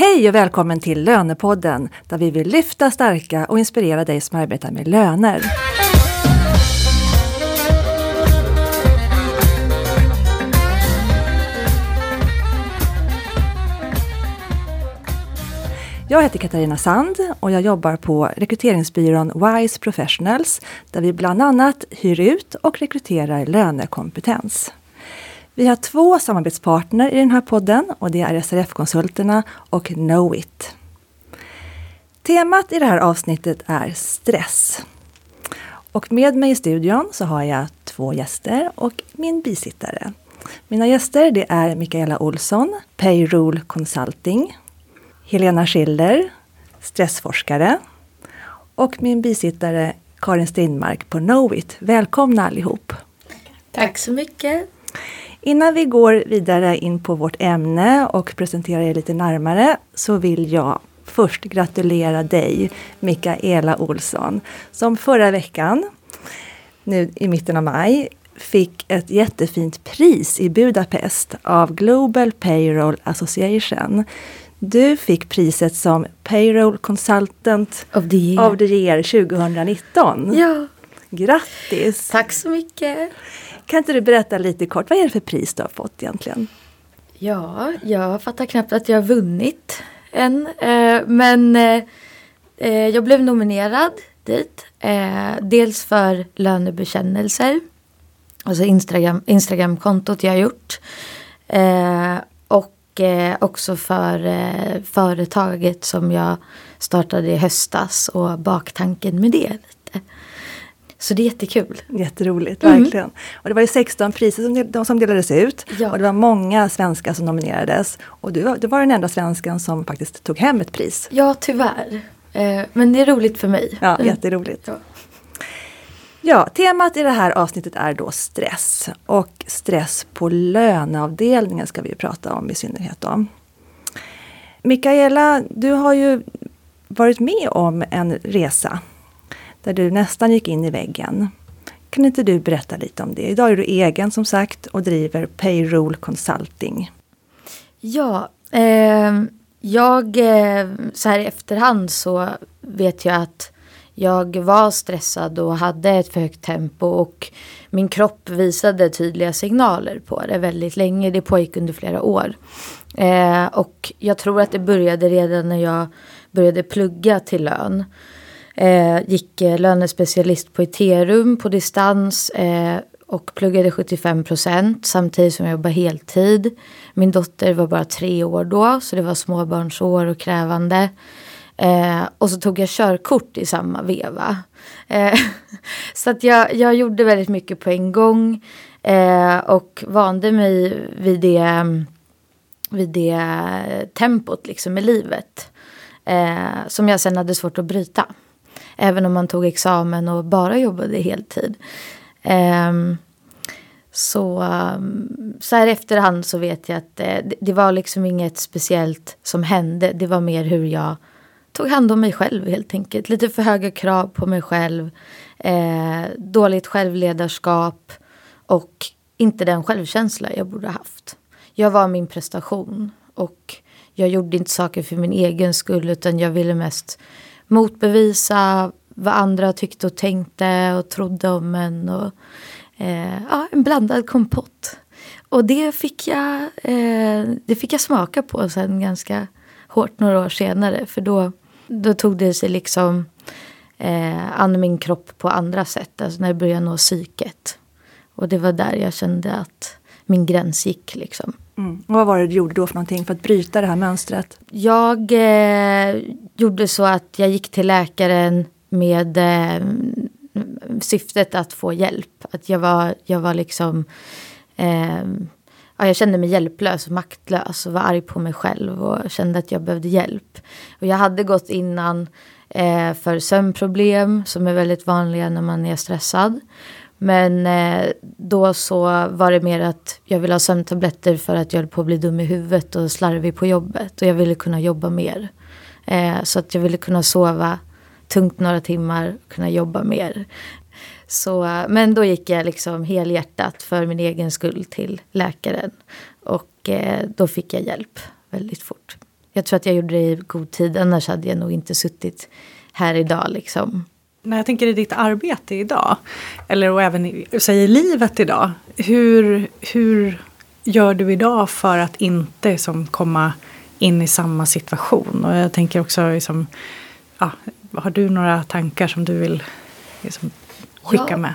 Hej och välkommen till Lönepodden där vi vill lyfta, stärka och inspirera dig som arbetar med löner. Jag heter Katarina Sand och jag jobbar på rekryteringsbyrån Wise Professionals där vi bland annat hyr ut och rekryterar lönekompetens. Vi har två samarbetspartner i den här podden och det är SRF-konsulterna och Knowit. Temat i det här avsnittet är stress. Och med mig i studion så har jag två gäster och min bisittare. Mina gäster det är Mikaela Olsson, Payroll Consulting, Helena Schiller, stressforskare och min bisittare Karin Strindmark på Knowit. Välkomna allihop! Tack så mycket! Innan vi går vidare in på vårt ämne och presenterar er lite närmare så vill jag först gratulera dig, Mikaela Olsson, som förra veckan, nu i mitten av maj, fick ett jättefint pris i Budapest av Global Payroll Association. Du fick priset som Payroll Consultant of the Year, of the year 2019. Ja. Grattis! Tack så mycket! Kan inte du berätta lite kort, vad är det för pris du har fått egentligen? Ja, jag fattar knappt att jag har vunnit än. Eh, men eh, jag blev nominerad dit. Eh, dels för lönebekännelser. Alltså Instagram, Instagramkontot jag har gjort. och också för företaget som jag startade i höstas och baktanken med det. Så det är jättekul. Jätteroligt, mm. verkligen. Och det var ju 16 priser som, de som delades ut. Ja. Och det var många svenskar som nominerades. Och du, du var den enda svensken som faktiskt tog hem ett pris. Ja, tyvärr. Eh, men det är roligt för mig. Ja, jätteroligt. Ja. Ja, temat i det här avsnittet är då stress. Och stress på löneavdelningen ska vi prata om i synnerhet om. Mikaela, du har ju varit med om en resa där du nästan gick in i väggen. Kan inte du berätta lite om det? Idag är du egen som sagt och driver Payroll Consulting. Ja, ehm, eh, jag så här i efterhand så vet jag att jag var stressad och hade ett för högt tempo och min kropp visade tydliga signaler på det väldigt länge. Det pågick under flera år. Eh, och jag tror att det började redan när jag började plugga till lön. Eh, gick eh, lönespecialist på Iterum på distans eh, och pluggade 75 procent samtidigt som jag jobbade heltid. Min dotter var bara tre år då så det var småbarnsår och krävande. Eh, och så tog jag körkort i samma veva. Eh, så att jag, jag gjorde väldigt mycket på en gång eh, och vande mig vid det, vid det tempot liksom i livet. Eh, som jag sen hade svårt att bryta. Även om man tog examen och bara jobbade heltid. Um, så, så här efterhand så vet jag att eh, det, det, var liksom inget speciellt som hände. Det var mer hur jag tog hand om mig själv helt enkelt. Lite för höga krav på mig själv. Eh, dåligt självledarskap. Och inte den självkänsla jag borde haft. Jag var min prestation. Och jag gjorde inte saker för min egen skull utan jag ville mest motbevisa vad andra tyckte och tänkte och trodde om en. Och, eh, ja, en blandad kompott. Och det fick, jag, eh, det fick jag smaka på sen ganska hårt några år senare. För då, då tog det sig liksom eh, an min kropp på andra sätt. Alltså när det började nå psyket. Och det var där jag kände att min gräns gick. Liksom. Mm. Och vad var det du gjorde då för någonting för att bryta det här mönstret? Jag eh, gjorde så att jag gick till läkaren med eh, syftet att få hjälp. Att jag var, jag var liksom... Eh, ja, jag kände mig hjälplös och maktlös och var arg på mig själv och kände att jag behövde hjälp. Och jag hade gått innan eh, för sömnproblem som är väldigt vanliga när man är stressad. Men eh, då så var det mer att jag ville ha sömntabletter för att jag höll på att bli dum i huvudet och slarvig på jobbet. Och jag ville kunna jobba mer. Eh, så att jag ville kunna sova tungt några timmar och kunna jobba mer. Så, men då gick jag liksom helhjärtat för min egen skull till läkaren. Och eh, då fick jag hjälp väldigt fort. jag tror att jag gjorde det i god tid, annars hade jag nog inte suttit här idag liksom. När jag tänker i ditt arbete idag, eller och även i, säg, i livet idag, hur, hur gör du idag för att inte som, komma in i samma situation? Och jag tänker också, liksom, ja, har du några tankar som du vill liksom, skicka ja. med?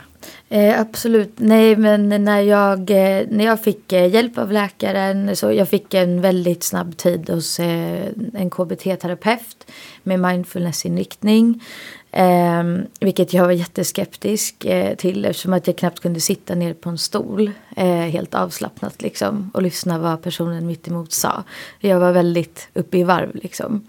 Eh, absolut. Nej, men när jag, eh, när jag fick eh, hjälp av läkaren så jag fick en väldigt snabb tid hos eh, en KBT-terapeut med mindfulnessinriktning. Eh, vilket jag var jätteskeptisk eh, till eftersom att jag knappt kunde sitta ner på en stol eh, helt avslappnat liksom och lyssna vad personen mitt emot sa. Jag var väldigt uppe i varv liksom.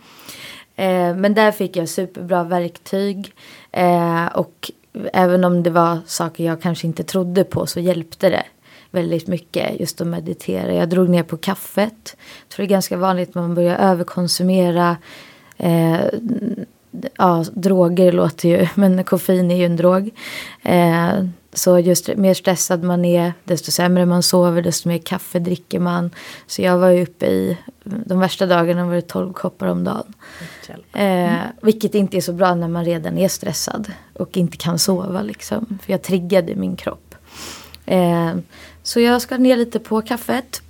Eh, men där fick jag superbra verktyg eh, och även om det var saker jag kanske inte trodde på så hjälpte det väldigt mycket just att meditera. Jag drog ner på kaffet. Jag tror det är ganska vanligt att man börjar överkonsumera eh, ja, droger låter ju, men koffein är ju en drog. Eh, så just mer stressad man är, desto sämre man sover, desto mer kaffe dricker man. Så jag var ju uppe i, de värsta dagarna var det 12 koppar om dagen. Eh, vilket inte är så bra när man redan är stressad och inte kan sova liksom. För jag triggade min kropp. Eh, så jag skar ner lite på kaffet.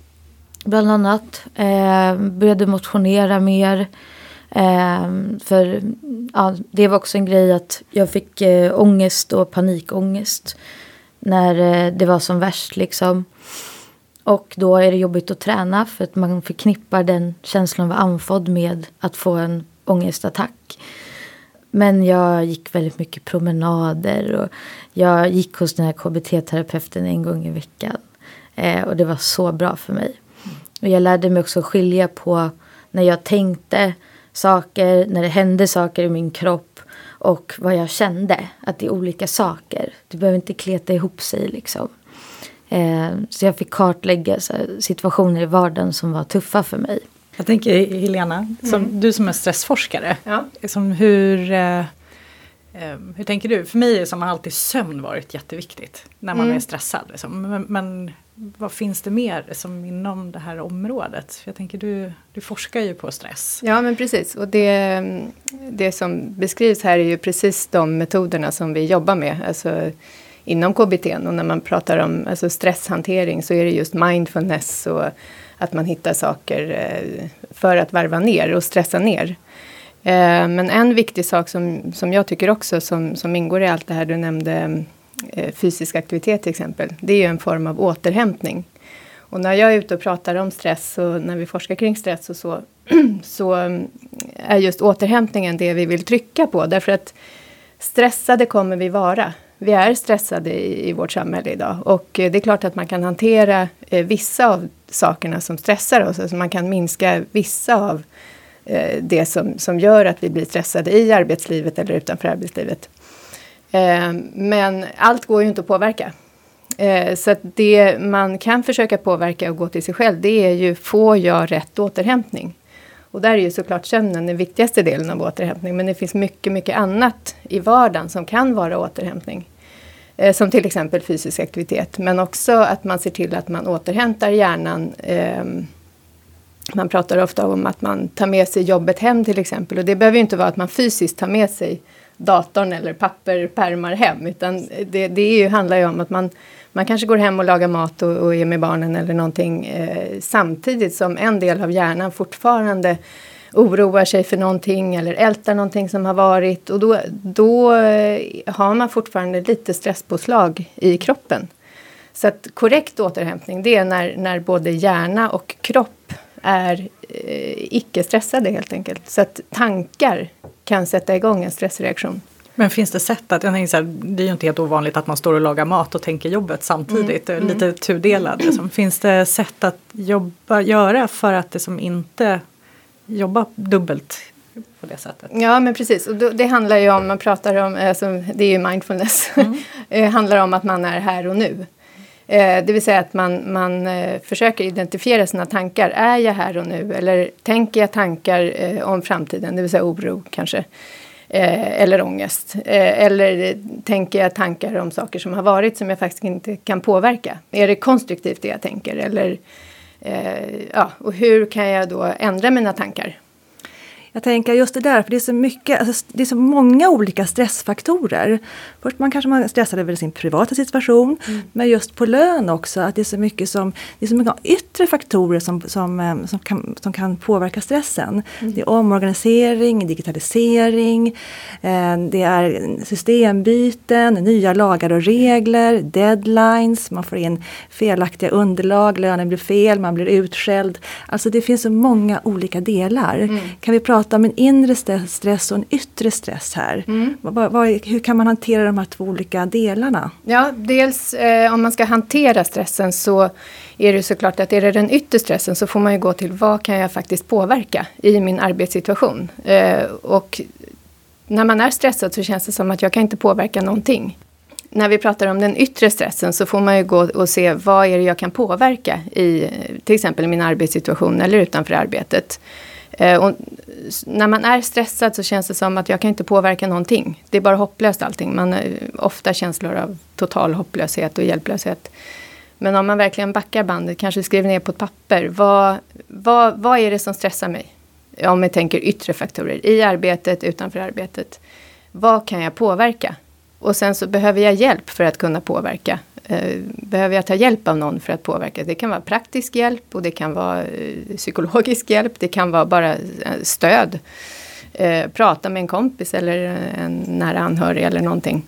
Bland annat. Eh, började motionera mer. Eh, för ja, det var också en grej att jag fick eh, ångest och panikångest. När eh, det var som värst liksom. Och då är det jobbigt att träna för att man förknippar den känslan av andfådd med att få en ångestattack. Men jag gick väldigt mycket promenader och jag gick hos den här KBT-terapeuten en gång i veckan. Eh, och det var så bra för mig. Och jag lärde mig också skilja på när jag tänkte saker, när det hände saker i min kropp och vad jag kände. Att det är olika saker. Det behöver inte kleta ihop sig liksom. Eh, så jag fick kartlägga här, situationer i vardagen som var tuffa för mig. Jag tänker Helena, som, mm. du som är stressforskare. Ja. Liksom hur, eh, eh hur tänker du? För mig har alltid sömn varit jätteviktigt när man mm. är stressad. Liksom. Men, men, vad finns det mer som inom det här området? För jag tänker du, du forskar ju på stress. Ja men precis och det, det som beskrivs här är ju precis de metoderna som vi jobbar med. Alltså, inom KBT och när man pratar om alltså stresshantering så är det just mindfulness och att man hittar saker eh, för att varva ner och stressa ner. Eh, men en viktig sak som, som jag tycker också som, som ingår i allt det här du nämnde Eh, fysisk aktivitet till exempel. Det är ju en form av återhämtning. Och när jag är ute och pratar om stress och när vi forskar kring stress och så, så eh, är just återhämtningen det vi vill trycka på. Därför att stressade kommer vi vara vi är stressade i, i, vårt samhälle idag. Och eh, det är klart att man kan hantera eh, vissa av sakerna som stressar oss. Alltså man kan minska vissa av eh, det som, som gör att vi blir stressade i arbetslivet eller utanför arbetslivet. Eh, men allt går ju inte att påverka. Eh, så att det man kan försöka påverka och gå till sig själv, det är ju, får jag rätt återhämtning? Och där är ju såklart sömnen den viktigaste delen av återhämtning. Men det finns mycket, mycket annat i vardagen som kan vara återhämtning. Eh, som till exempel fysisk aktivitet. Men också att man ser till att man återhämtar hjärnan. Ehm, man pratar ofta om att man tar med sig jobbet hem till exempel. Och det behöver ju inte vara att man fysiskt tar med sig datorn eller papper, pärmar hem. Utan det, det är ju, handlar ju om att man, man kanske går hem och lagar mat och, och är med barnen eller någonting eh, samtidigt som en del av hjärnan fortfarande oroar sig för någonting eller ältar någonting som har varit. Och då, då eh, har man fortfarande lite stresspåslag i kroppen. Så att korrekt återhämtning det är när, när både hjärna och kropp är eh, icke-stressade helt enkelt. Så att tankar kan sätta igång en stressreaktion. Men finns det sätt att, jag tänker så här, det är ju inte helt ovanligt att man står och lagar mat och tänker jobbet samtidigt, mm. lite mm. tudelad. Liksom. Finns det sätt att jobba, göra för att det som inte jobba dubbelt på det sättet. Ja men precis och då, det handlar ju om, man pratar om, alltså, det är ju mindfulness, mm. det handlar om att man är här och nu. Eh, det vill säga att man, man eh, försöker identifiera sina tankar. Är jag här och nu? Eller tänker jag tankar eh, om framtiden? Det vill säga oro kanske. Eller ångest. Eller tänker jag tankar om saker som har varit som jag faktiskt inte kan påverka? Är det konstruktivt det jag tänker? Eller ja, och hur kan jag då ändra mina tankar? Jag tänker just det där, för det är så mycket, alltså, det är så många olika stressfaktorer. Först man kanske man stressar över sin privata situation, mm. men just på lön också, att det är så mycket som, det är så många yttre faktorer som, som, eh, som, kan, som kan påverka stressen. Mm. Det är omorganisering, digitalisering, eh, det är systembyten, nya lagar och regler, deadlines, man får in felaktiga underlag, lönen blir fel, man blir utskälld. Alltså det finns så många olika delar. Mm. Kan vi prata om en inre stress och en yttre stress här? Mm. Vad, vad, hur kan man hantera de här två olika delarna? Ja, dels eh, om man ska hantera stressen så är det såklart att är det den yttre stressen så får man ju gå till vad kan jag faktiskt påverka i min arbetssituation? Eh, och när man är stressad så känns det som att jag kan inte påverka någonting när vi pratar om den yttre stressen så får man ju gå och se vad är det jag kan påverka i till exempel min arbetssituation eller utanför arbetet. Eh, och när man är stressad så känns det som att jag kan inte påverka någonting. Det är bara hopplöst allting. Man har ofta känslor av total hopplöshet och hjälplöshet. Men om man verkligen backar bandet, kanske skriver ner på ett papper. Vad, vad, vad är det som stressar mig? Om vi tänker yttre faktorer. I arbetet, utanför arbetet. Vad kan jag påverka? Och sen så behöver jag hjälp för att kunna påverka. Eh, behöver jag ta hjälp av någon för att påverka? Det kan vara praktisk hjälp och det kan vara eh, psykologisk hjälp. Det kan vara bara eh, stöd. Eh, prata med en kompis eller en nära anhörig eller någonting.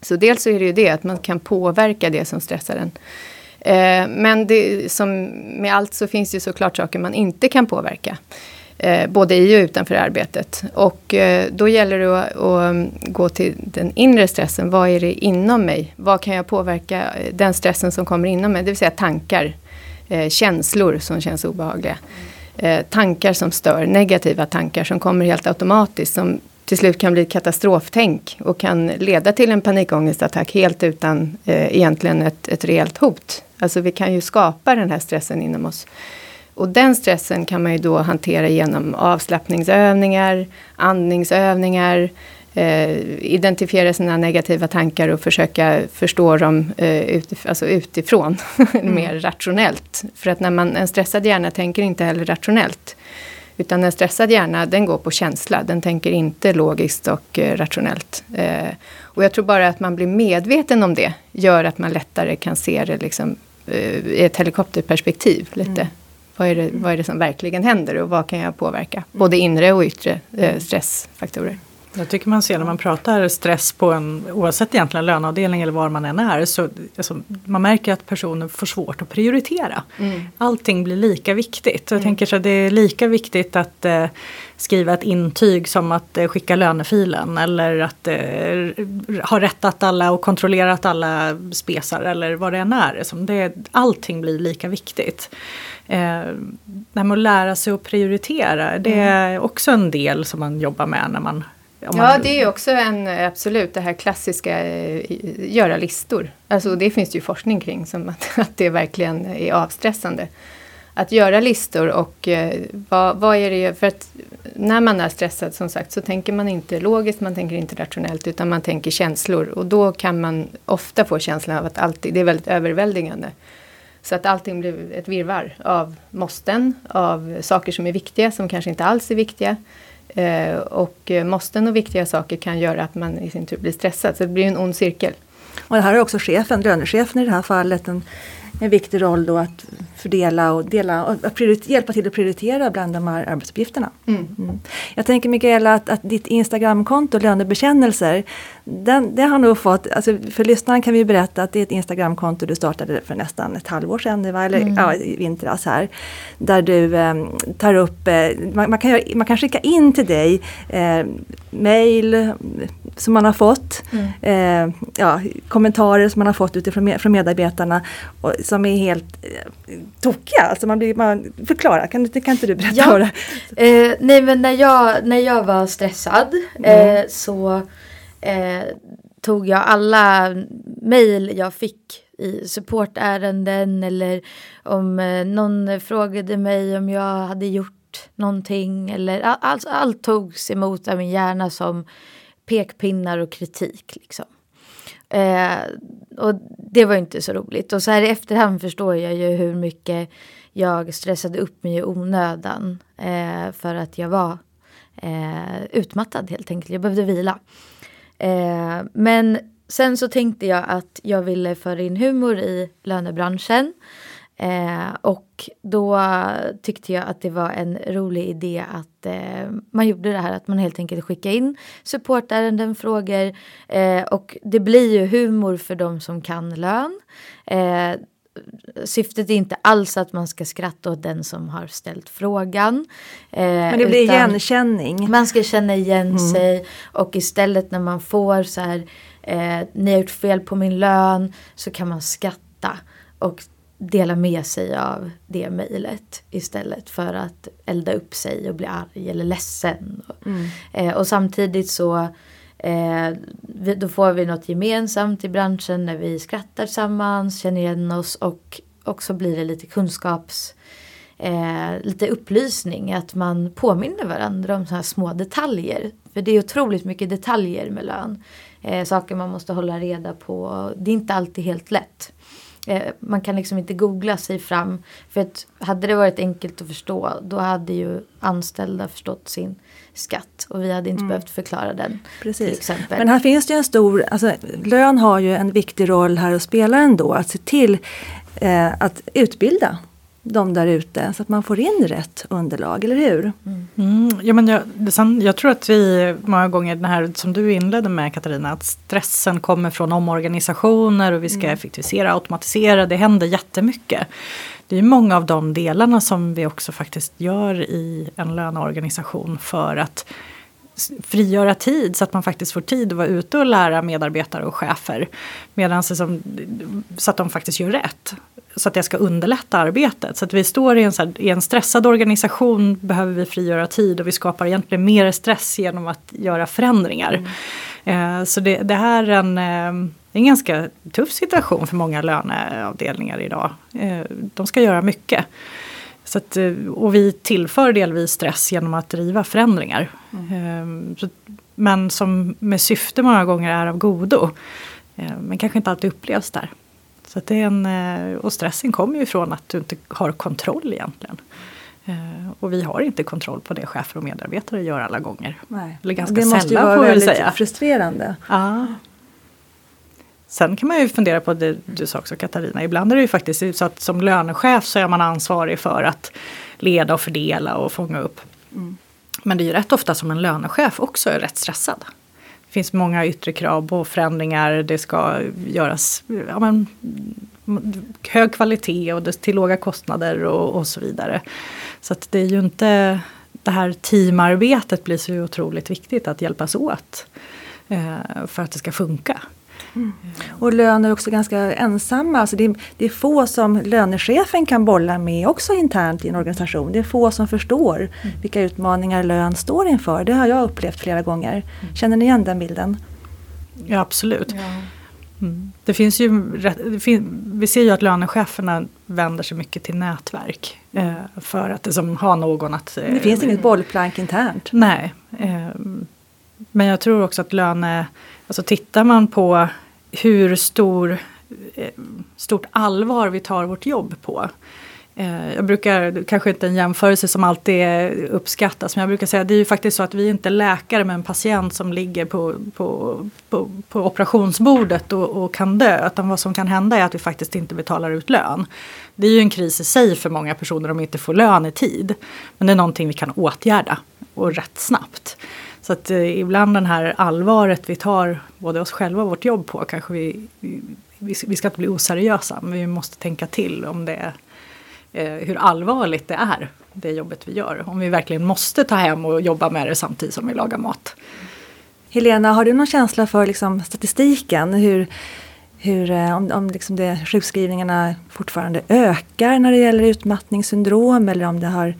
Så dels så är det ju det att man kan påverka det som stressar en. Eh, men det, som med allt så finns det såklart saker man inte kan påverka eh, både i och utanför arbetet. Och eh, då gäller det att, att, gå till den inre stressen. Vad är det inom mig? Vad kan jag påverka eh, den stressen som kommer inom mig? Det vill säga tankar, eh, känslor som känns obehagliga. Eh, tankar som stör, negativa tankar som kommer helt automatiskt. Som till slut kan bli katastroftänk och kan leda till en panikångestattack helt utan eh, egentligen ett, ett reellt hot. Alltså vi kan ju skapa den här stressen inom oss. Och den stressen kan man ju då hantera genom avslappningsövningar, andningsövningar, eh, identifiera sina negativa tankar och försöka förstå dem eh, utif alltså utifrån, mm. mer rationellt. För att när man, en stressad hjärna tänker inte heller rationellt. Utan en stressad hjärna den går på känsla, den tänker inte logiskt och eh, rationellt. Eh, och jag tror bara att man blir medveten om det gör att man lättare kan se det liksom, eh, i ett helikopterperspektiv lite. Mm. Vad är, det, vad är det som verkligen händer och vad kan jag påverka? Både inre och yttre eh, stressfaktorer. Jag tycker man ser när man pratar stress på en, oavsett egentligen löneavdelning eller var man än är, så alltså, man märker att personen får svårt att prioritera. Mm. Allting blir lika viktigt. Jag mm. tänker så att det är lika viktigt att eh, skriva ett intyg som att eh, skicka lönefilen eller att eh, ha rättat alla och kontrollerat alla spesar eller vad det än är. Det, allting blir lika viktigt. Eh, det här med att lära sig att prioritera, det mm. är också en del som man jobbar med när man Ja, det är också en, absolut det här klassiska eh, göra listor. Alltså det finns det ju forskning kring, som att, att det verkligen är avstressande. Att göra listor och eh, vad, vad är det, för att när man är stressad som sagt så tänker man inte logiskt, man tänker inte rationellt utan man tänker känslor och då kan man ofta få känslan av att alltid, det är väldigt överväldigande. Så att allting blir ett virvar av måsten, av saker som är viktiga som kanske inte alls är viktiga. Eh, och måsten och viktiga saker kan göra att man i sin tur blir stressad. Så det blir en ond cirkel. Och det här är också chefen, lönechefen i det här fallet, en, en viktig roll då att fördela och, dela, och hjälpa till att prioritera bland de här arbetsuppgifterna. Mm. Mm. Jag tänker Mikaela att, att ditt Instagramkonto Lönebekännelser, den, det har nog fått, alltså för lyssnaren kan vi berätta att det är ett Instagramkonto du startade för nästan ett halvår sedan, eller mm. ja, i vintras här. Där du eh, tar upp, eh, man, man, kan, man kan skicka in till dig eh, mail som man har fått, mm. eh, ja, kommentarer som man har fått utifrån med, från medarbetarna och, som är helt eh, tokiga. Alltså man blir, man, förklara, kan, kan inte du berätta ja. det? Eh, nej men när jag, när jag var stressad mm. eh, så eh, tog jag alla mejl jag fick i supportärenden eller om eh, någon frågade mig om jag hade gjort någonting eller all, allt, allt togs emot av min hjärna som pekpinnar och kritik. Liksom. Eh, och det var inte så roligt. Och så här i efterhand förstår jag ju hur mycket jag stressade upp mig i onödan eh, för att jag var eh, utmattad helt enkelt. Jag behövde vila. Eh, men sen så tänkte jag att jag ville föra in humor i lönebranschen. Eh, och då tyckte jag att det var en rolig idé att eh, man gjorde det här att man helt enkelt skickade in supportärenden, frågor eh, och det blir ju humor för de som kan lön. Eh, Syftet är inte alls att man ska skratta åt den som har ställt frågan. Eh, Men det blir igenkänning. Man ska känna igen mm. sig och istället när man får så här, eh, ni har gjort fel på min lön, så kan man skratta och dela med sig av det mejlet istället för att elda upp sig och bli arg eller ledsen. Mm. Eh, och samtidigt så Eh, då får vi något gemensamt i branschen när vi skrattar tillsammans, känner igen oss och också blir det lite kunskaps... Eh, lite upplysning, att man påminner varandra om sådana här små detaljer. För det är otroligt mycket detaljer med lön. Eh, saker man måste hålla reda på. Det är inte alltid helt lätt. Eh, man kan liksom inte googla sig fram. För att hade det varit enkelt att förstå då hade ju anställda förstått sin skatt och vi hade inte mm. behövt förklara den. Precis. Men här finns det ju en stor, alltså, lön har ju en viktig roll här att spela ändå, att se till eh, att utbilda de där ute så att man får in rätt underlag, eller hur? Mm. Mm, ja, men jag, sen, jag tror att vi många gånger, den här som du inledde med Katarina, att stressen kommer från omorganisationer och vi ska mm. effektivisera, automatisera, det händer jättemycket. Det är många av de delarna som vi också faktiskt gör i en löneorganisation för att frigöra tid så att man faktiskt får tid att vara ute och lära medarbetare och chefer. Medan som, så att de faktiskt gör rätt. Så att det ska underlätta arbetet. Så att vi står i en, här, i en stressad organisation behöver vi frigöra tid och vi skapar egentligen mer stress genom att göra förändringar. Mm. Eh, så det, det, här är en, eh, en ganska tuff situation för många löneavdelningar idag. Eh, de ska göra mycket. Så att, eh, och vi tillför delvis stress genom att driva förändringar. Mm. Så, men som med syfte många gånger är av godo. Eh, men kanske inte alltid upplevs där. Så det är en, och stressen kommer ju ifrån att du inte har kontroll egentligen. Och vi har inte kontroll på det chefer och medarbetare gör alla gånger. Nej. Eller ganska det måste sällan, ju vara väldigt säga. frustrerande. Ja. Sen kan man ju fundera på det du sa också Katarina, ibland är det ju faktiskt så att som lönechef så är man ansvarig för att leda och fördela och fånga upp. Mm. Men det är ju rätt ofta som en lönechef också är rätt stressad. Det finns många yttre krav på förändringar, det ska göras ja, men, hög kvalitet och till låga kostnader och, och så vidare. Så att det är ju inte det här teamarbetet blir så otroligt viktigt att hjälpas åt eh, för att det ska funka. Mm. Och lön är också ganska ensamma. Alltså det, är, det är få som lönechefen kan bolla med också internt i en organisation. Det är få som förstår mm. vilka utmaningar lön står inför. Det har jag upplevt flera gånger. Känner ni igen den bilden? Ja absolut. Ja. Mm. Det finns ju, det fin, vi ser ju att lönecheferna vänder sig mycket till nätverk. Eh, för att liksom, ha någon att... Eh, det finns inget bollplank internt. Nej. Eh, men jag tror också att löne... Alltså tittar man på hur stor, eh, stort allvar vi tar vårt jobb på. Eh, jag brukar, kanske inte en jämförelse som alltid uppskattas, men jag brukar säga att det är ju faktiskt så att vi är inte läkare med en patient som ligger på, på, på, på operationsbordet och, och, kan dö. Utan vad som kan hända är att vi faktiskt inte betalar ut lön. Det är ju en kris i sig för många personer om de inte får lön i tid. Men det är någonting vi kan åtgärda och rätt snabbt. Så att eh, ibland den här allvaret vi tar både oss själva och vårt jobb på kanske vi, vi, vi ska inte bli oseriösa men vi måste tänka till om det eh, hur allvarligt det är det jobbet vi gör. Om vi verkligen måste ta hem och jobba med det samtidigt som vi lagar mat. Helena, har du någon känsla för liksom, statistiken? Hur, hur, eh, om om liksom det, sjukskrivningarna fortfarande ökar när det gäller utmattningssyndrom eller om det har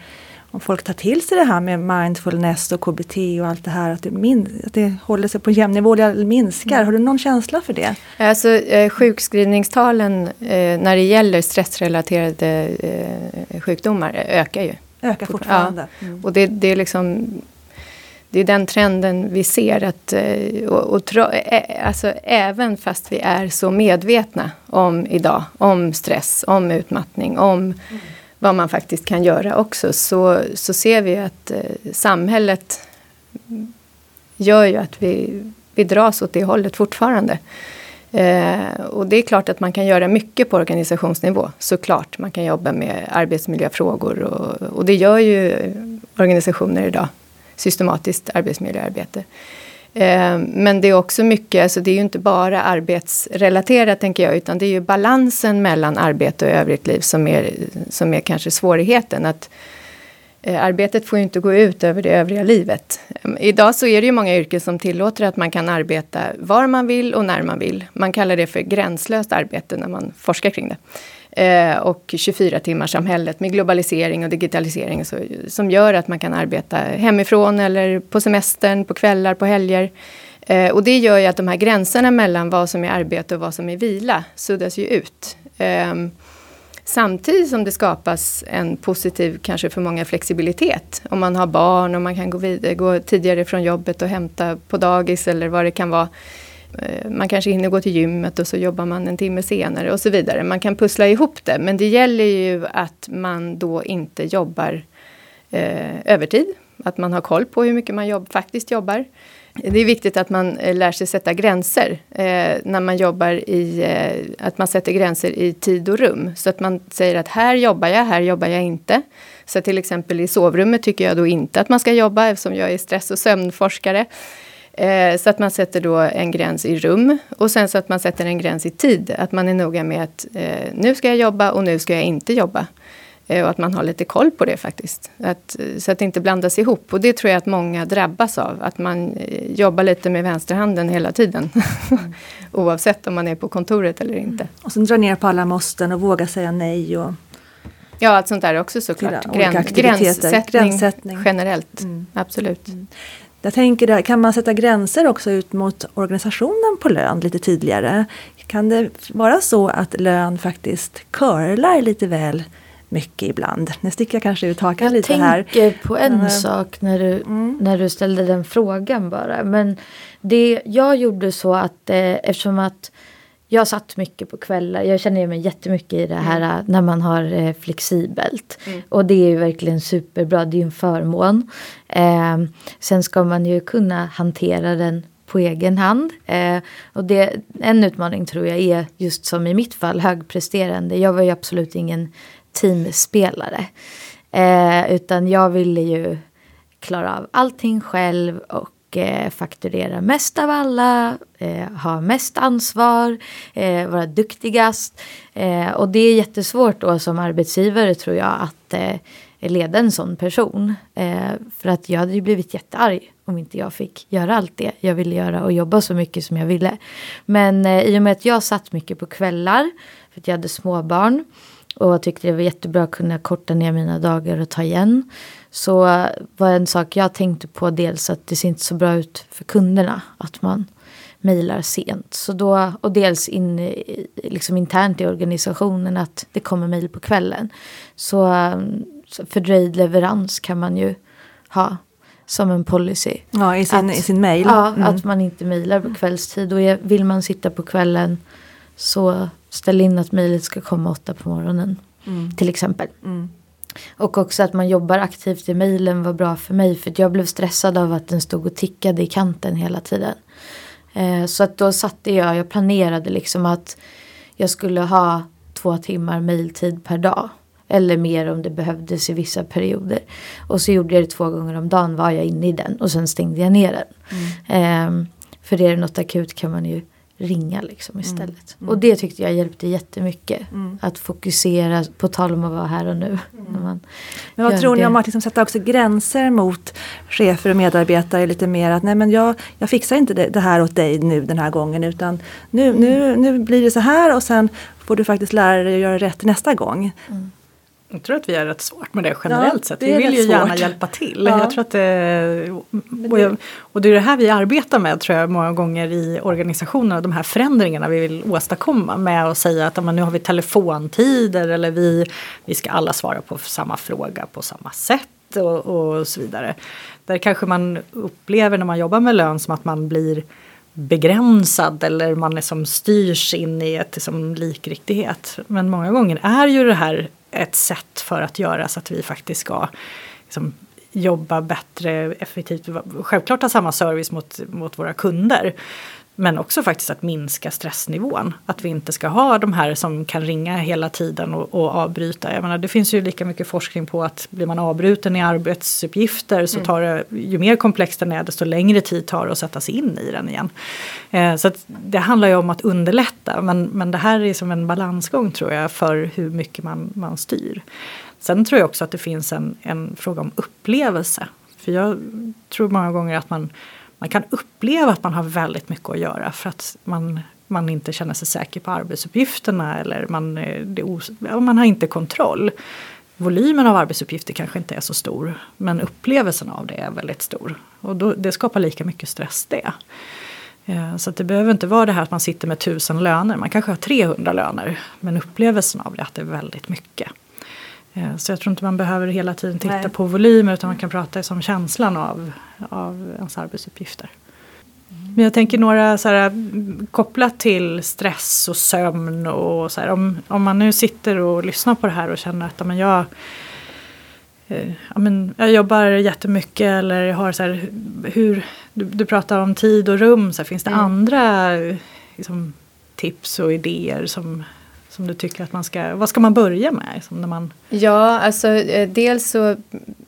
om folk tar till sig det här med mindfulness och KBT och allt det här, att det, min, att det håller sig på en jämn nivå eller minskar. Mm. Har du någon känsla för det? Alltså, eh, sjukskrivningstalen eh, när det gäller stressrelaterade eh, sjukdomar ökar ju. Ökar fortfarande. Ja. Mm. Och det, det, är liksom det är den trenden vi ser. Att, eh, och, och tro, alltså, även fast vi är så medvetna om idag, om stress, om utmattning, om mm vad man faktiskt kan göra också så, så ser vi att eh, samhället gör ju att vi, vi dras åt det hållet fortfarande. Eh, och det är klart att man kan göra mycket på organisationsnivå, såklart. Man kan jobba med arbetsmiljöfrågor och, och det gör ju organisationer idag, systematiskt arbetsmiljöarbete. Eh, men det är också mycket, alltså det är ju inte bara arbetsrelaterat tänker jag, utan det är ju balansen mellan arbete och övrigt liv som är, som är kanske svårigheten. Att eh, Arbetet får ju inte gå ut över det övriga livet. Eh, idag så är det ju många yrken som tillåter att man kan arbeta var man vill och när man vill. Man kallar det för gränslöst arbete när man forskar kring det. Eh, och 24-timmarssamhället med globalisering och digitalisering så, som gör att man kan arbeta hemifrån eller på semestern, på kvällar, på helger. Eh, och det gör ju att de här gränserna mellan vad som är arbete och vad som är vila suddas ju ut. Eh, samtidigt som det skapas en positiv, kanske för många, flexibilitet. Om man har barn och man kan gå, vidare, gå tidigare från jobbet och hämta på dagis eller vad det kan vara. Eh, man kanske hinner gå till gymmet och så jobbar man en timme senare och så vidare. Man kan pussla ihop det, men det gäller ju att man då inte jobbar eh, övertid. Att man har koll på hur mycket man jobb, faktiskt jobbar. Det är viktigt att man eh, lär sig sätta gränser eh, när man jobbar i, eh, att man sätter gränser i tid och rum. Så att man säger att här jobbar jag, här jobbar jag inte. Så till exempel i sovrummet tycker jag då inte att man ska jobba eftersom jag är stress och sömnforskare. Eh, så att man sätter då en gräns i rum och sen så att man sätter en gräns i tid. Att man är noga med att eh, nu ska jag jobba och nu ska jag inte jobba. Eh, och att man har lite koll på det faktiskt. Att, så att det inte blandas ihop. Och det tror jag att många drabbas av. Att man jobbar lite med vänsterhanden hela tiden. Mm. Oavsett om man är på kontoret eller inte. Mm. Och sen dra ner på alla måsten och våga säga nej. Och Ja, allt sånt där också såklart. Gräns, gränssättning, gränssättning, generellt. Mm. Absolut. Mm. Jag tänker, där, kan man sätta gränser också ut mot organisationen på lön lite tydligare? Kan det vara så att lön faktiskt curlar lite väl mycket ibland? Nu sticker jag kanske ut hakan lite här. Jag tänker på en mm. sak när du, mm. när du ställde den frågan bara. Men det jag gjorde så att eh, eftersom att jag satt mycket på kvällar. Jag känner mig jättemycket i det här mm. när man har eh, flexibelt. Mm. Och det är ju verkligen superbra. Det är ju en förmån. Eh, sen ska man ju kunna hantera den på egen hand. Eh, och det, en utmaning tror jag är just som i mitt fall högpresterande. Jag var ju absolut ingen teamspelare. Eh, utan jag ville ju klara av allting själv och eh, fakturera mest av alla, eh, ha mest ansvar, eh, vara duktigast. Eh, och det är jättesvårt då som arbetsgivare tror jag att eh, leda en sån person. Eh, för att jag hade ju blivit jättearg om inte jag fick göra allt det jag ville göra och jobba så mycket som jag ville. Men i och med att jag satt mycket på kvällar för att jag hade småbarn och tyckte det var jättebra att kunna korta ner mina dagar och ta igen så var en sak jag tänkte på dels att det ser inte så bra ut för kunderna att man mejlar sent. Så då, och dels in, liksom internt i organisationen att det kommer mejl på kvällen. Så, så fördröjd leverans kan man ju ha som en policy. Ja, i sin, att, i sin mail. Ja, mm. att man inte mejlar på kvällstid. Och vill man sitta på kvällen så ställ in att mejlet ska komma åtta på morgonen. Mm. Till exempel. Mm. Och också att man jobbar aktivt i mejlen var bra för mig. För jag blev stressad av att den stod och tickade i kanten hela tiden. Eh, så att då satte jag, jag planerade liksom att jag skulle ha två timmar mejltid per dag. Eller mer om det behövdes i vissa perioder. Och så gjorde jag det två gånger om dagen var jag inne i den. Och sen stängde jag ner den. Mm. Eh, för är det något akut kan man ju ringa liksom mm. istället. Mm. Och det tyckte jag hjälpte jättemycket. Mm. Att fokusera, på tal om att vara här och nu. Mm. När man men vad tror ni om att liksom sätta också gränser mot chefer och medarbetare lite mer att nej men jag, jag fixar inte det, det här åt dig nu den här gången utan nu, nu, nu blir det så här och sen får du faktiskt lära dig att göra rätt nästa gång. Mm. Jag tror att vi har rätt svårt med det generellt ja, sett. Vi vill ju gärna hjälpa till. Ja. Jag tror att det, och, jag, och det är det här vi arbetar med tror jag många gånger i organisationerna. De här förändringarna vi vill åstadkomma med att säga att men, nu har vi telefontider eller vi, vi ska alla svara på samma fråga på samma sätt och, och så vidare. Där kanske man upplever när man jobbar med lön som att man blir begränsad eller man är som styrs in i ett som likriktighet. Men många gånger är ju det här ett sätt för att göra så att vi faktiskt ska liksom, jobba bättre, effektivt, självklart ha samma service mot, mot våra kunder. Men också faktiskt att minska stressnivån. Att vi inte ska ha de här som kan ringa hela tiden och, och avbryta. Jag menar, det finns ju lika mycket forskning på att blir man avbruten i arbetsuppgifter så mm. tar det, ju mer komplext den är desto längre tid tar det att sätta sig in i den igen. Eh, så det handlar ju om att underlätta men, men det här är som en balansgång tror jag för hur mycket man, man styr. Sen tror jag också att det finns en, en fråga om upplevelse. För jag tror många gånger att man man kan uppleva att man har väldigt mycket att göra för att man, man inte känner sig säker på arbetsuppgifterna eller man, eh, man har inte kontroll. Volymen av arbetsuppgifter kanske inte är så stor men upplevelsen av det är väldigt stor. Och då, det skapar lika mycket stress det. Eh, så det behöver inte vara det här att man sitter med tusen löner, man kanske har 300 löner. Men upplevelsen av det är att det är väldigt mycket. Eh, så jag tror inte man behöver hela tiden titta Nej. på volymer utan man kan prata som känslan av, av ens arbetsuppgifter. Mm. Men jag tänker några så här, kopplat till stress och sömn och så här, om, om man nu sitter och lyssnar på det här och känner att men jag, eh, ja, men jag jobbar jättemycket eller jag har så här, hur, du, du pratar om tid och rum, så här, finns det mm. andra liksom, tips och idéer som som du tycker att man ska, vad ska man börja med? Som när man... Ja, alltså eh, dels så,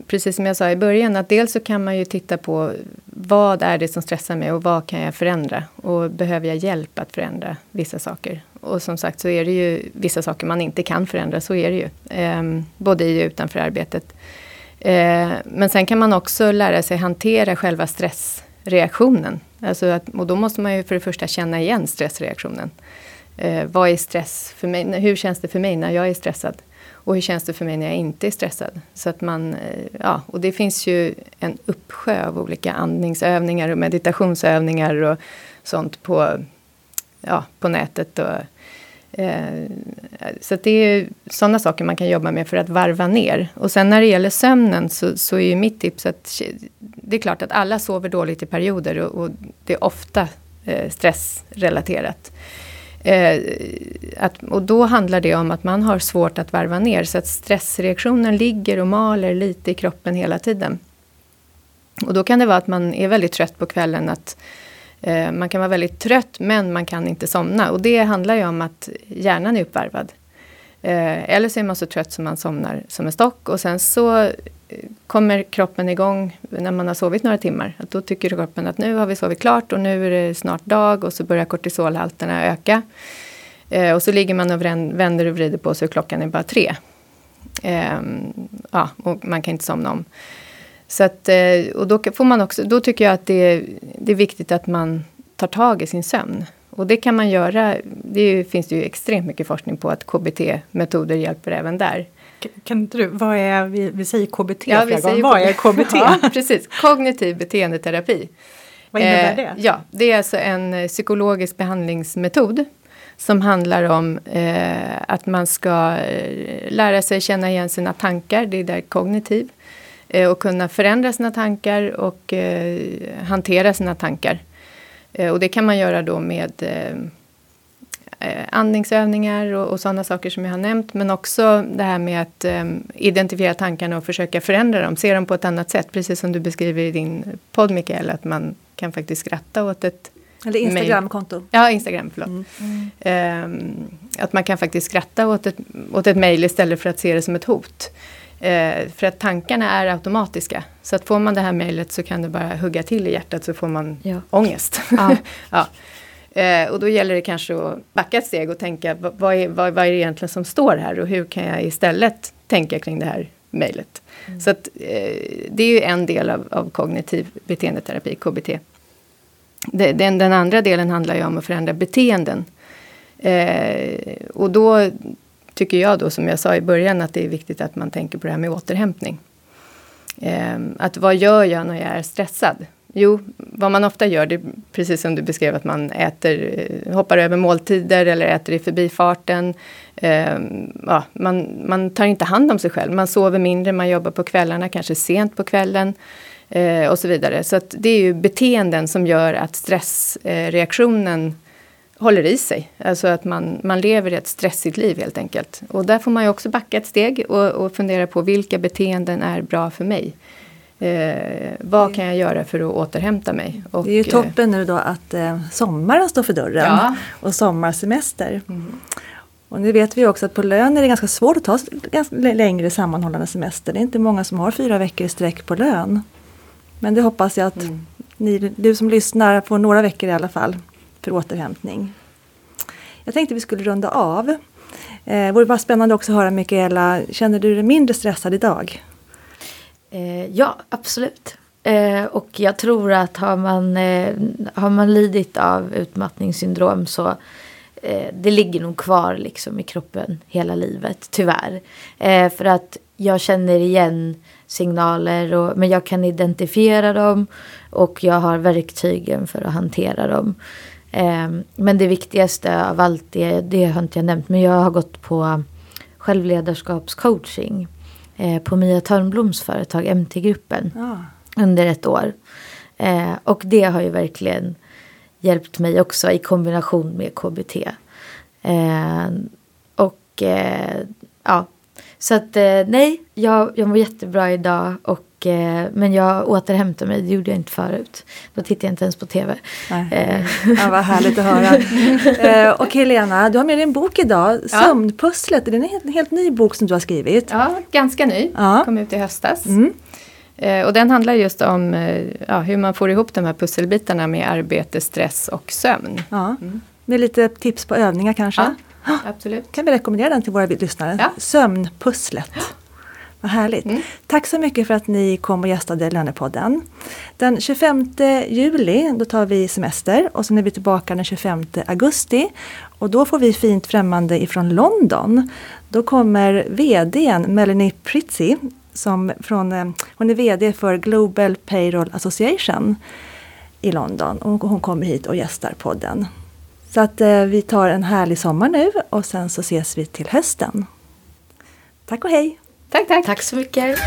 precis som jag sa i början, att dels så kan man ju titta på vad är det som stressar mig och vad kan jag förändra? Och behöver jag hjälp att förändra vissa saker? Och som sagt så är det ju vissa saker man inte kan förändra, så är det ju. Ehm, både i och utanför arbetet. Ehm, men sen kan man också lära sig hantera själva stressreaktionen. Alltså att, och då måste man ju för det första känna igen stressreaktionen. Eh, vad är stress för mig? Hur känns det för mig när jag är stressad? Och hur känns det för mig när jag inte är stressad? Så att man, eh, ja, och det finns ju en uppsjö av olika andningsövningar och meditationsövningar och sånt på, ja, på nätet. Och, eh, så det är sådana saker man kan jobba med för att varva ner. Och sen när det gäller sömnen så, så är ju mitt tips att det är klart att alla sover dåligt i perioder och, och det är ofta eh, stressrelaterat. Eh, att, och då handlar det om att man har svårt att varva ner så att stressreaktionen ligger och maler lite i kroppen hela tiden. Och då kan det vara att man är väldigt trött på kvällen. att eh, Man kan vara väldigt trött men man kan inte somna. Och det handlar ju om att hjärnan är uppvarvad. Eh, eller så är man så trött som man somnar som en stock. Och sen så eh, kommer kroppen igång när man har sovit några timmar. Att då tycker kroppen att nu har vi sovit klart och nu är det snart dag och så börjar kortisolhalterna öka. Eh, och så ligger man och vänder och vrider på sig och klockan är bara tre. Eh, ja, och man kan inte somna om. Så att, eh, och då, får man också, då tycker jag att det, det är viktigt att man tar tag i sin sömn. Och det kan man göra, det är, finns det ju extremt mycket forskning på att KBT-metoder hjälper även där. Kan inte du, vad är, vi, vi säger KBT ja, vi säger vad är KBT? ja, precis, kognitiv beteendeterapi. Vad innebär eh, det? Eh, ja, det är alltså en eh, psykologisk behandlingsmetod som handlar om eh, att man ska eh, lära sig känna igen sina tankar, det är där kognitiv, eh, och kunna förändra sina tankar och hantera sina tankar. Och det kan man göra då med eh, andningsövningar och, och sådana saker som jag har nämnt. Men också det här med att eh, identifiera tankarna och försöka förändra dem, se dem på ett annat sätt. Precis som du beskriver i din podd Mikael, att man kan faktiskt skratta åt ett eller Instagramkonto. Ja, Instagram, förlåt. Mm. Mm. att man kan faktiskt skratta åt ett, åt ett mejl istället för att se det som ett hot. Uh, för att tankarna är automatiska. Så att får man det här mejlet så kan det bara hugga till i hjärtat så får man ja. ångest. Ja. ja. Eh, och då gäller det kanske att backa ett steg och tänka vad är, vad, vad är det egentligen som står här och hur kan jag istället tänka kring det här mejlet. Mm. Så att, eh, det är ju en del av, av kognitiv beteendeterapi, KBT. Det, den, den, andra delen handlar ju om att förändra beteenden. Eh, och då tycker jag då, som jag sa i början, att det är viktigt att man tänker på det här med återhämtning. Eh, att vad gör jag när jag är stressad? Jo, vad man ofta gör, det är precis som du beskrev att man äter, eh, hoppar över måltider eller äter i förbifarten. Eh, ja, man, man tar inte hand om sig själv, man sover mindre, man jobbar på kvällarna, kanske sent på kvällen. Eh, och så vidare. Så att det är ju beteenden som gör att stressreaktionen håller i sig. Alltså att man, man lever ett stressigt liv helt enkelt. Och där får man ju också backa ett steg och, och fundera på vilka beteenden är bra för mig. Eh, vad kan jag göra för att återhämta mig? Och, det är ju toppen nu då att eh, sommaren står för dörren ja. och sommarsemester. Mm. Och nu vet vi också att på lön är det ganska svårt att ta ganska längre sammanhållande semester. Det är inte många som har fyra veckor i sträck på lön. Men det hoppas jag att mm. ni, du som lyssnar får några veckor i alla fall för återhämtning. Jag tänkte vi skulle runda av. Eh, vore bara spännande också att höra Mikaela, känner du dig mindre stressad idag? Eh, ja, absolut. Eh, och jag tror att har man, eh, har man lidit av utmattningssyndrom så eh, det ligger nog kvar liksom i kroppen hela livet, tyvärr. Eh, för att jag känner igen signaler och, men jag kan identifiera dem och jag har verktygen för att hantera dem. Eh, men det viktigaste av allt det, det har inte jag nämnt, men jag har gått på självledarskapscoaching eh, på Mia Törnbloms företag MT-gruppen ja. under ett år. Eh, och det har ju verkligen hjälpt mig också i kombination med KBT. Eh, och eh, ja, så att nej, jag, jag mår jättebra idag. Och, eh, men jag återhämtar mig, det gjorde jag inte förut. Då tittade jag inte ens på TV. Eh. Ja, vad härligt att höra. eh, och Helena, du har med dig en bok idag, ja. Sömnpusslet. Det är en helt, helt ny bok som du har skrivit. Ja, ganska ny. Ja. Kom ut i höstas. Mm. Eh, och den handlar just om ja, hur man får ihop de här pusselbitarna med arbete, stress och sömn. Ja. Mm. Med lite tips på övningar kanske? Ja. Absolut. Kan vi rekommendera den till våra lyssnare? Ja. Sömnpusslet. Vad härligt. Mm. Tack så mycket för att ni kom och gästade Lönepodden. Den 25 juli då tar vi semester och sen är vi tillbaka den 25 augusti. Och då får vi fint främmande ifrån London. Då kommer VDn Melanie Pritzi, som från, eh, hon är VD för Global Payroll Association i London. Och hon kommer hit och gästar podden. Så att eh, vi tar en härlig sommar nu och sen så ses vi till hösten. Tack och hej! Tack, tack! Tack så mycket!